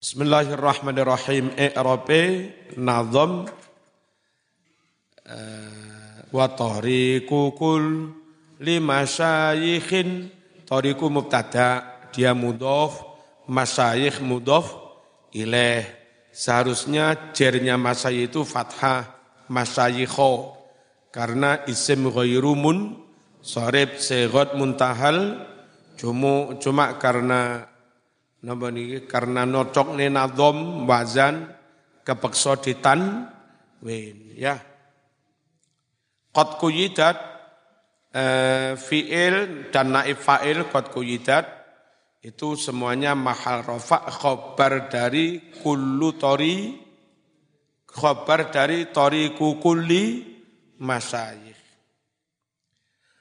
Bismillahirrahmanirrahim. I'rabe nazam uh, wa tariqu kul lima syayikhin tariqu mubtada dia mudhof masyayikh mudhof ilaih seharusnya jernya masyayikh itu fathah masyayikho karena isim ghairumun sorib segot muntahal cuma cuma karena Napa niki karena nocok nadom wazan kepeksa ditan win ya. Qad kuyidat eh, fiil dan naib fa'il qad kuyidat itu semuanya mahal rofa khobar dari kullu tori khobar dari tori kukulli masyayikh.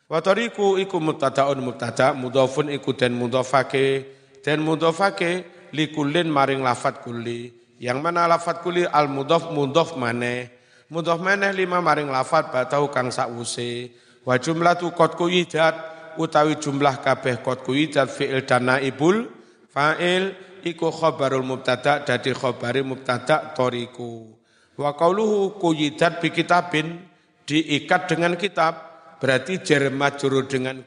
Wa tariku iku mutada'un mutada mudhafun iku dan mudhafake dan mudhofake likulin maring lafat kuli. Yang mana lafat kuli al mudhof mudhof maneh. Mudhof maneh lima maring lafat batau kang sakwuse. Wa jumlah tu kot kuyidat utawi jumlah kabeh kot kuyidat fi'il dan naibul fa'il iku khabarul mubtada dadi khabari mubtada toriku. Wa qauluhu kuyidat bi kitabin diikat dengan kitab berarti jar majrur dengan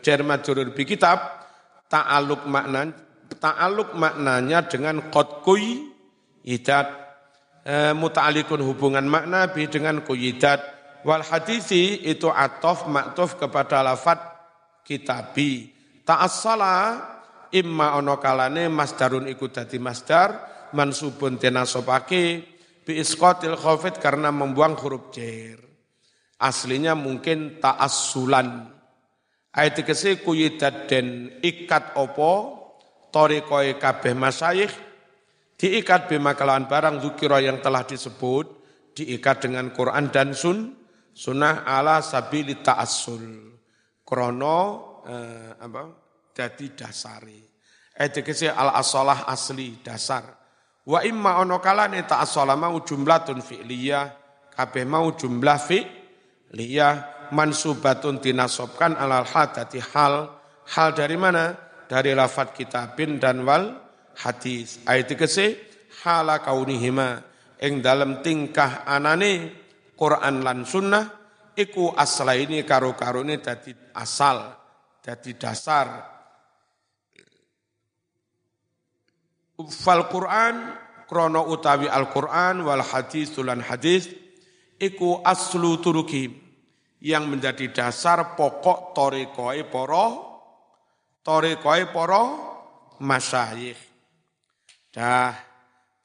jar majrur bi kitab ta'aluk makna ta'aluk maknanya dengan qad kuyidat e, muta'alikun hubungan makna bi dengan kuyidat wal hadisi itu atof maktuf kepada lafat kitabi ta'assala imma ono kalane masdarun iku dadi masdar mansubun tenasobake bi isqatil khafid karena membuang huruf jer. Aslinya mungkin ta'assulan Ayat kese kuyidat dan ikat opo? Torikoi kabeh masayikh diikat bima kelawan barang zukiro yang telah disebut diikat dengan Quran dan sun sunnah ala sabili ta'assul. Krono eh, apa? Jadi dasari ayat kese al asalah asli dasar. Wa imma ono kalane ta'assalah mau jumlatun fi'liyah. Kabeh mau jumlah fi'liyah mansubatun dinasobkan alal hadati. Hal hal dari mana? Dari lafat kitabin dan wal hadis. Ayat kese hala kaunihima. Ing dalam tingkah anane Quran lan sunnah iku asla ini karo ini dadi asal dadi dasar. Fal Quran krono utawi Al Quran wal hadis tulan hadis iku aslu turukim yang menjadi dasar pokok torikoi poro torikoi poro masyayikh. Dah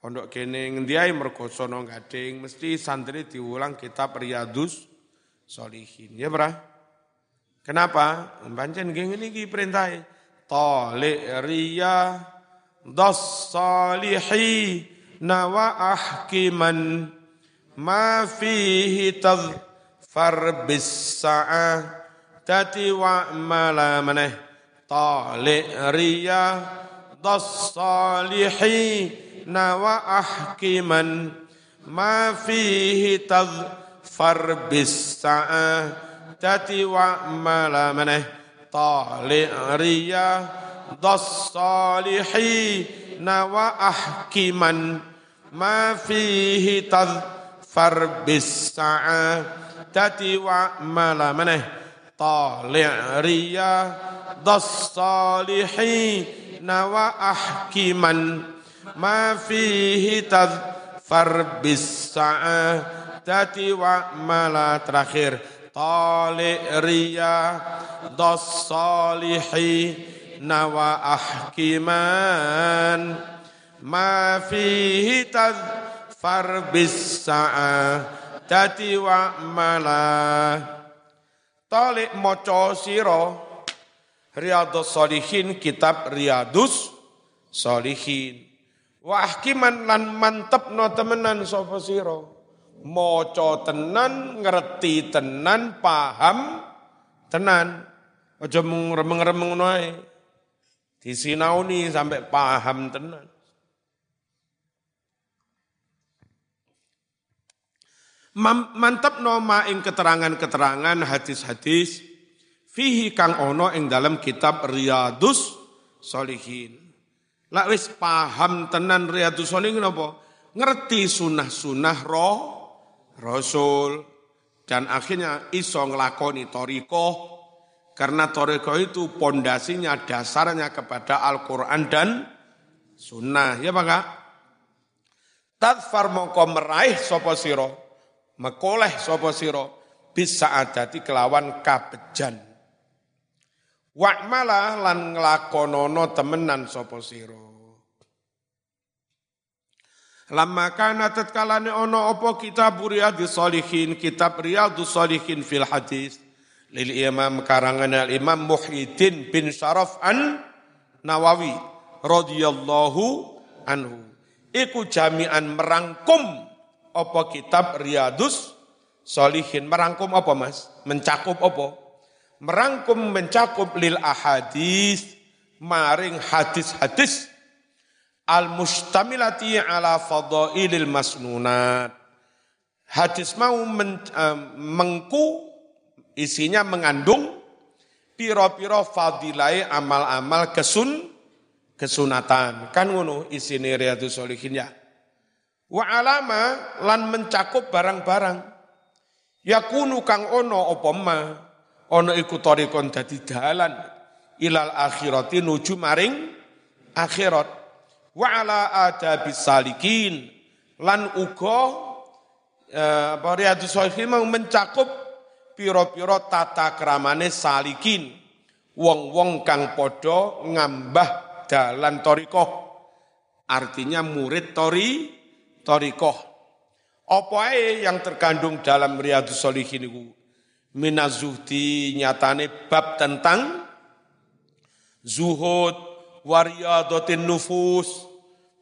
pondok kene ngendiai mergo sono gading mesti santri diulang kitab Riyadus Solihin. Ya berah? Kenapa? Pancen geng ini perintah. Talik riya dos salihi nawa ahkiman ma fihi farbis tati wa maneh tali riya das salihi nawa ahkiman ma fihi farbis tati wa maneh tali riya das salihi nawa ahkiman ma fihi farbis tati wa mala maneh tali' riya das salihi nawa ahkiman ma fihi tadfar bis tati wa mala terakhir tali' riya das salihi nawa ahkiman ma fihi tadfar bis dadi wa mala talik maca sira. Riyadhus solihin kitab riyadus solihin wa ahkiman lan mantepno temenan sapa sira. Maca tenan ngerti tenan paham tenan. Aja mung remeng-remeng wae disinauni sampai paham tenan Mantap noma ing keterangan-keterangan hadis-hadis fihi kang ono ing dalam kitab Riyadus Solihin. Lah wis paham tenan Riyadhus Shalihin apa? Ngerti sunah-sunah roh Rasul dan akhirnya iso ngelakoni toriko karena toriko itu pondasinya dasarnya kepada Al-Quran dan sunnah. Ya Pak? Tadfar mongko meraih sopo siro, mekoleh sopo siro, bisa adati kelawan kabejan. Wa'mala lan nglakonono temenan sopo siro. Lama kana tatkalane ono opo kitab Riyadhus Shalihin, kitab Riyadhus Shalihin fil hadis lil Imam karangan al Imam Muhyiddin bin Syaraf an Nawawi radhiyallahu anhu. Iku jami'an merangkum apa kitab Riyadhus Shalihin merangkum apa Mas? Mencakup apa? Merangkum mencakup lil ahadis maring hadis-hadis al-mustamilati ala fadailil masnunat. Hadis mau men, uh, mengku isinya mengandung piro-piro fadilai amal-amal kesun kesunatan. Kan ngono isine riyadhus sholihin ya. Wa alama lan mencakup barang-barang. Yakunu kang ono apa ma? Ono iku tarikon dadi dalan ilal akhirati nuju maring akhirat. Wa ala adabis salikin. Lan uga eh, apa mau mencakup piro-piro tata kramane salikin. Wong-wong kang padha ngambah dalan torikoh artinya murid tori torikoh apa yang terkandung dalam riyadhus shalihin itu minazuhdi nyatane bab tentang zuhud wariyadatin nufus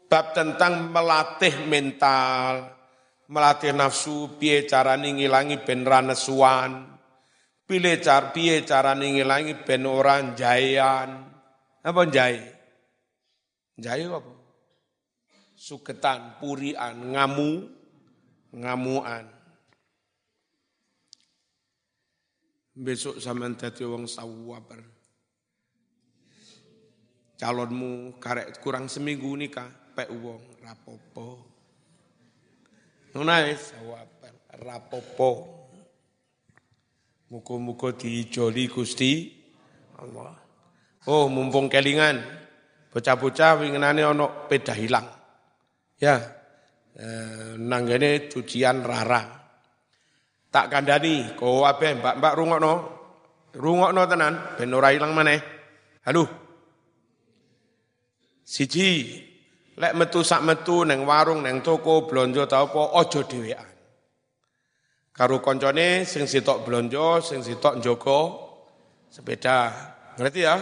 bab tentang melatih mental, melatih nafsu, piye carane ngilangi ben ra nesuan, pilih car piye carane ngilangi ben ora jayan. Apa jai? Jai apa? Suketan, purian, ngamu, ngamuan. Besok sampean dadi wong sawabar. Calonmu karek kurang seminggu nikah capek wong rapopo. Ngono sawaban rapopo. Muga-muga dijoli Gusti Allah. Oh, mumpung kelingan. Bocah-bocah winginane ana peda hilang. Ya. Eh, nanggene cucian rara. Tak kandani, kowe ape mbak-mbak rungokno. Rungokno tenan ben ora ilang maneh. Halo. Siji, Lek metu sak metu neng warung neng toko blonjo tau apa aja dhewean. Karo koncone sing sitok blonjo, sing sitok njogo sepeda. Ngerti ya?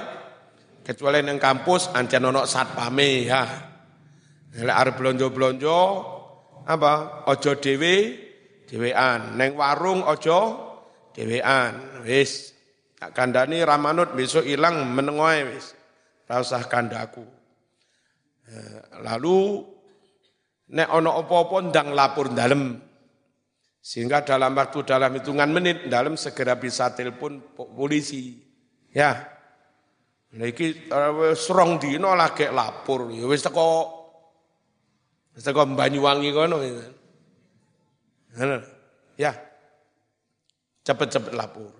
Kecuali neng kampus ancen ono satpame ya. Lek arep blonjo-blonjo apa? Aja dhewe dhewean. Neng warung aja dhewean. Wis tak kandhani ramanut besok ilang menengoe wis. Ora usah kandaku. Eh, lalu nek ono opo-opo ndang lapor dalem. Sehingga dalam waktu dalam hitungan menit dalam segera bisa telepon polisi. Ya. Niki uh, serong dino lagi lapor. Ya wis teko teko Banyuwangi kono. Ya. Cepet-cepet lapor.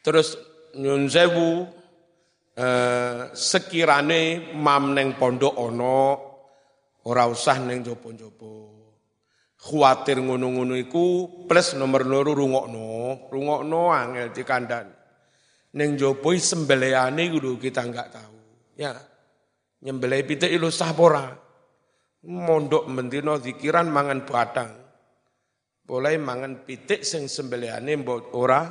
Terus nyun sewu eh, sekirane mam neng pondok ono ora usah neng jopo-jopo. Khawatir ngono-ngono iku plus nomor loro rungokno, rungokno angel kandan Neng jopo sembelihane kudu kita enggak tahu. Ya. Nyembelih pitik ilu sapora. Mondok mendino zikiran mangan batang. Boleh mangan pitik sing sembelihane mbok ora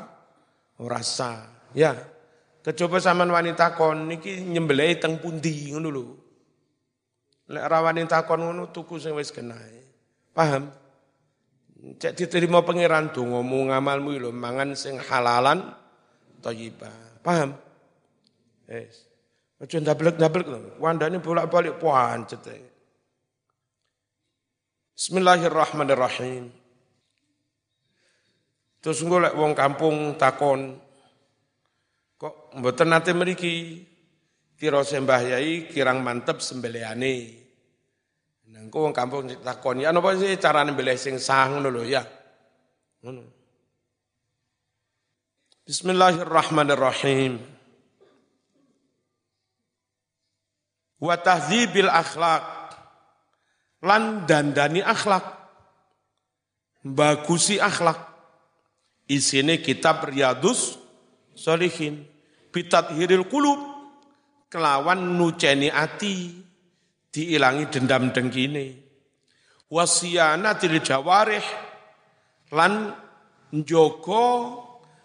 ora sah. Ya. Kecoba zaman wanita kon niki nyembelih teng pundi ngono lho. Lek ra wanita kon ngono tuku sing wis kenae. Paham? Cek diterima pangeran dongamu ngamalmu lho mangan sing halalan thayyibah. Paham? Wis. Aja ndablek-ndablek lho. Wandane bolak-balik pancet. Bismillahirrahmanirrahim. Terus engko lek wong kampung takon, Kok mboten nate mriki? kira sembah yai kirang mantep sembelihane. Nangku wong kampung takon, ya napa sih cara nyembelih sing sah ngono lho ya. Ngono. Bismillahirrahmanirrahim. Wa tahdzibil akhlak lan dandani akhlak. Bagusi akhlak. Isine kitab Riyadus Solihin bitat hiril kulub kelawan nuceni ati. Diilangi dendam dengkine. Wasiyana til jawarih. Lan njogo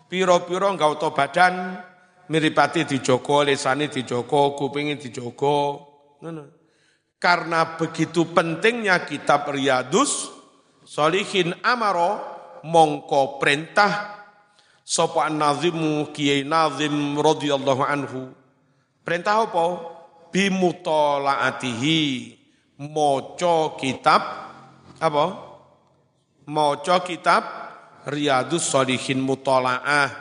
piro-piro gauto badan miripati dijogo lesane dijogo kupingin dijogo karena begitu pentingnya kitab Riyadus Solihin Amaro mongko perintah sapa nazimu Kiai Nazim radhiyallahu anhu. Perintah apa? Bimutolaatihi maca kitab apa? Maca kitab Riyadus Solihin mutolaah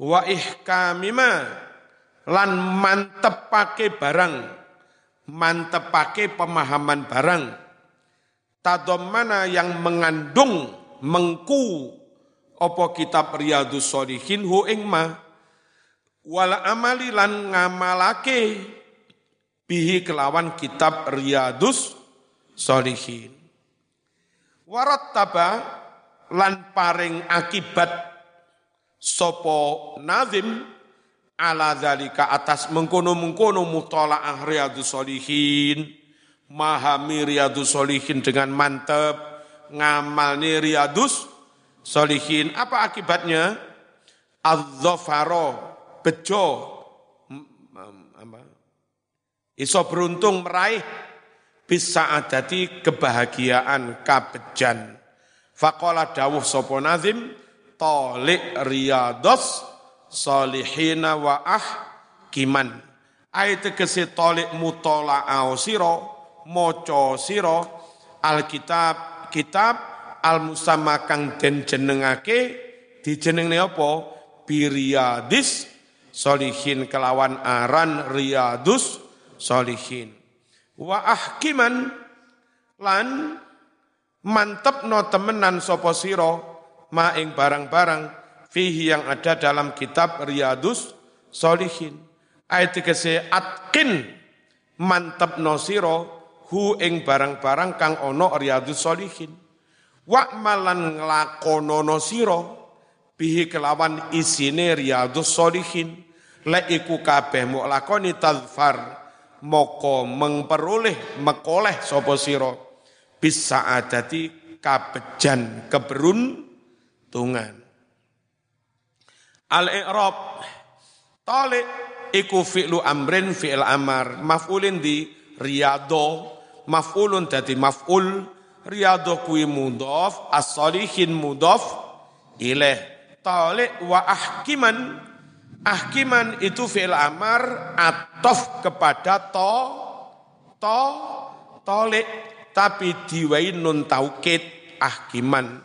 wa ihkamima lan mantepake barang mantepake pemahaman barang. Tadomana yang mengandung mengku opo kitab Riyadus Sholihin hu ing ma wala amali lan ngamalake bihi kelawan kitab Riyadus Sholihin warat taba lan paring akibat sopo nazim ala zalika atas mengkono-mengkono mutola'ah riyadus solihin, mahami riyadus solihin dengan mantep, ngamalni riyadus solihin. Apa akibatnya? Az-zafaro, bejo, iso beruntung meraih bisa adati kebahagiaan kabejan. Fakola dawuh sopo nazim, tolik riyados salihina wa ah kiman. Ayat tegese tolik mutola'au siro moco siro alkitab kitab al musamma kang den jenengake dijenengne apa? Biriadis solihin kelawan aran riyadus solihin wa ahkiman lan mantep no temenan sopo siro ma ing barang-barang fihi yang ada dalam kitab Riyadus Solihin. Ayat dikese atkin mantep nosiro hu ing barang-barang kang ono Riyadus Solihin. Wa malan nglakono nosiro bihi kelawan isine Riyadus Solihin. Le iku kabeh mu lakoni tadfar moko mengperoleh mekoleh sopo siro bisa adati kabejan keberuntungan. Al-i'rab. Talik iku fi'lu amrin fi'il amar. Maf'ulin di riyado. Maf'ulun dadi maf'ul. Riyado kuwi mudhaf as-salihin mudhaf ilaih talik wa ahkiman. Ahkiman itu fi'il amar atof kepada to to tolik tapi diwai nun taukid ahkiman.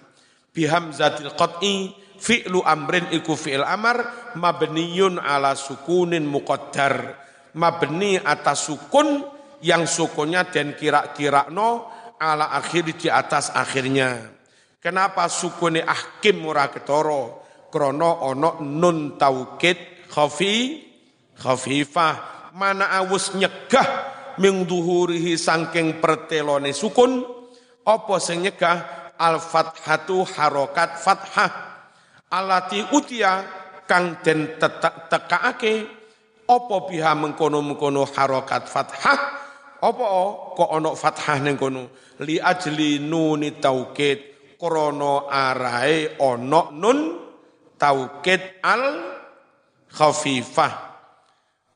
Bihamzatil qat'i fi'lu amrin iku fi'il amar mabniyun ala sukunin muqaddar. Mabni atas sukun yang sukunnya dan kira-kira no ala akhir di atas akhirnya. Kenapa sukune ahkim murah ketoro krono ono nun taukid khafi khafifah. Mana awus nyegah ming duhurihi sangking pertelone sukun? Apa sing nyegah? Al fathatu harokat fathah alati utia kang den tekaake apa biha mengkono-mengkono harokat fathah? Apa kok ana fathah ning kono? Li ajli nuni taukid krana arae ana nun taukid al khafifah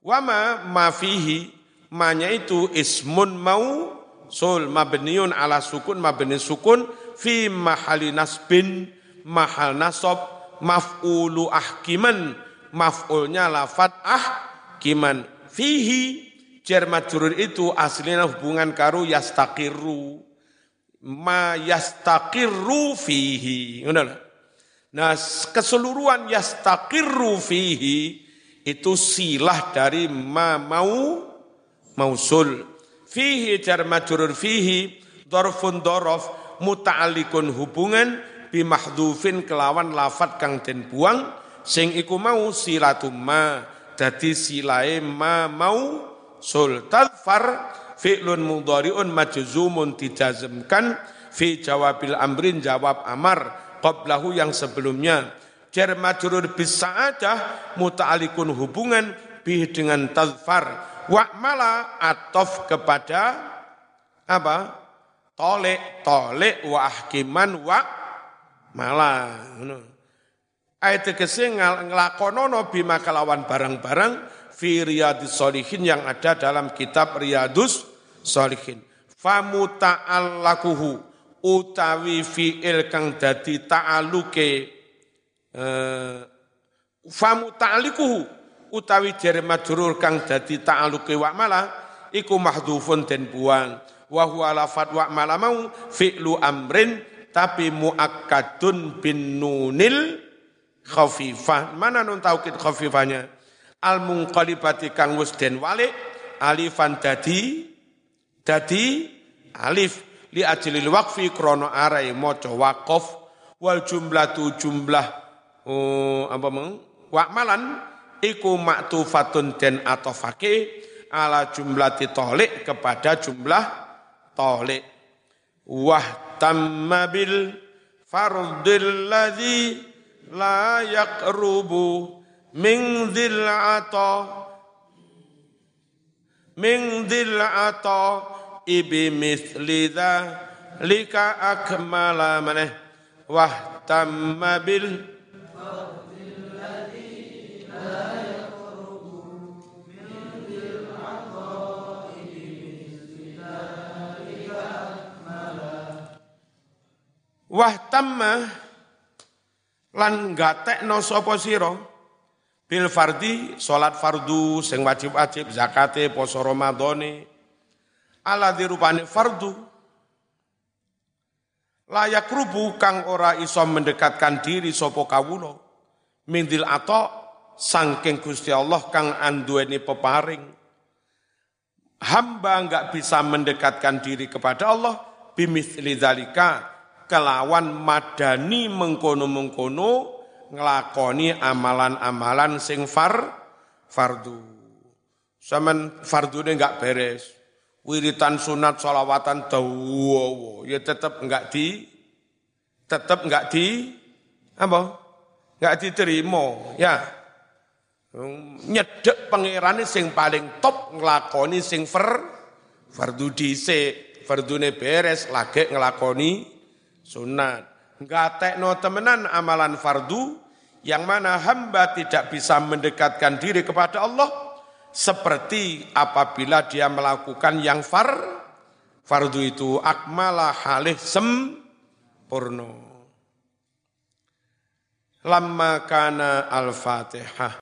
wama ma fihi manya itu ismun mau sul mabniun ala sukun mabni sukun fi mahali nasbin mahal nasab maf'ulu ahkiman. Maf'ulnya lafat ahkiman. Fihi jar majrur itu aslinya hubungan karo yastaqiru. Ma yastaqiru fihi. Nah keseluruhan yastaqiru fihi itu silah dari ma mau mausul. Fihi jar majrur fihi dorfun dorof muta'alikun hubungan bimahdufin kelawan lafat kang den buang sing iku mau silatum ma dadi silae ma mau sul tadfar fi'lun mudhari'un majzumun dijazmkan fi jawabil amrin jawab amar qablahu yang sebelumnya. Jar majrur bis sa'adah muta'alikun hubungan bih dengan tadfar mala atof kepada apa? Tolek tolek wa ahkiman wa mala ayat tegese nglakonono bima kalawan barang-barang fi riyadus solihin yang ada dalam kitab riyadus solihin famuta'allakuhu utawi fi'il kang dadi ta'aluke eh, famuta'alikuhu utawi jar majrur kang dadi ta'aluke wa mala iku mahdhufun den buang. Wa huwa lafat wa mala mau fi'lu amrin tapi muakkadun bin nunil khafifah. Mana nun taukid khafifahnya? Al munqalibati kang wis den walik alifan dadi dadi alif. Li ajlil waqfi krana arai maca waqaf. Wal jumlatu jumlah oh, apa meng? Wakmalan iku maktufatun den atofake ala jumlati tolik kepada jumlah tolik. Wah واهتم بالفرض الذي لا يقرب من ذي العطاء من ذي العطاء بمثل ذلك أكمل منه واهتم بالفرض wah tamma lan gatekno sapa sira? Bil fardi salat fardu sing wajib-wajib zakate poso ramadhane. Ala dirupane fardu. Layak rubu kang ora iso mendekatkan diri sapa kawula. Mindil ato sangking Gusti Allah kang anduweni peparing. Hamba enggak bisa mendekatkan diri kepada Allah bimithli dzalika kelawan madani mengkono-mengkono ngelakoni amalan-amalan sing far fardu. Saman ini enggak beres. Wiritan sunat solawatan dawowo ya tetap enggak di tetap enggak di apa? Enggak diterima, ya. Nyedek pangerane sing paling top ngelakoni sing far fardu dhisik, beres lagi ngelakoni sunat. Gatekno temenan amalan fardu yang mana hamba tidak bisa mendekatkan diri kepada Allah seperti apabila dia melakukan yang far fardu itu akmala halih sempurno. Lama kana al-fatihah.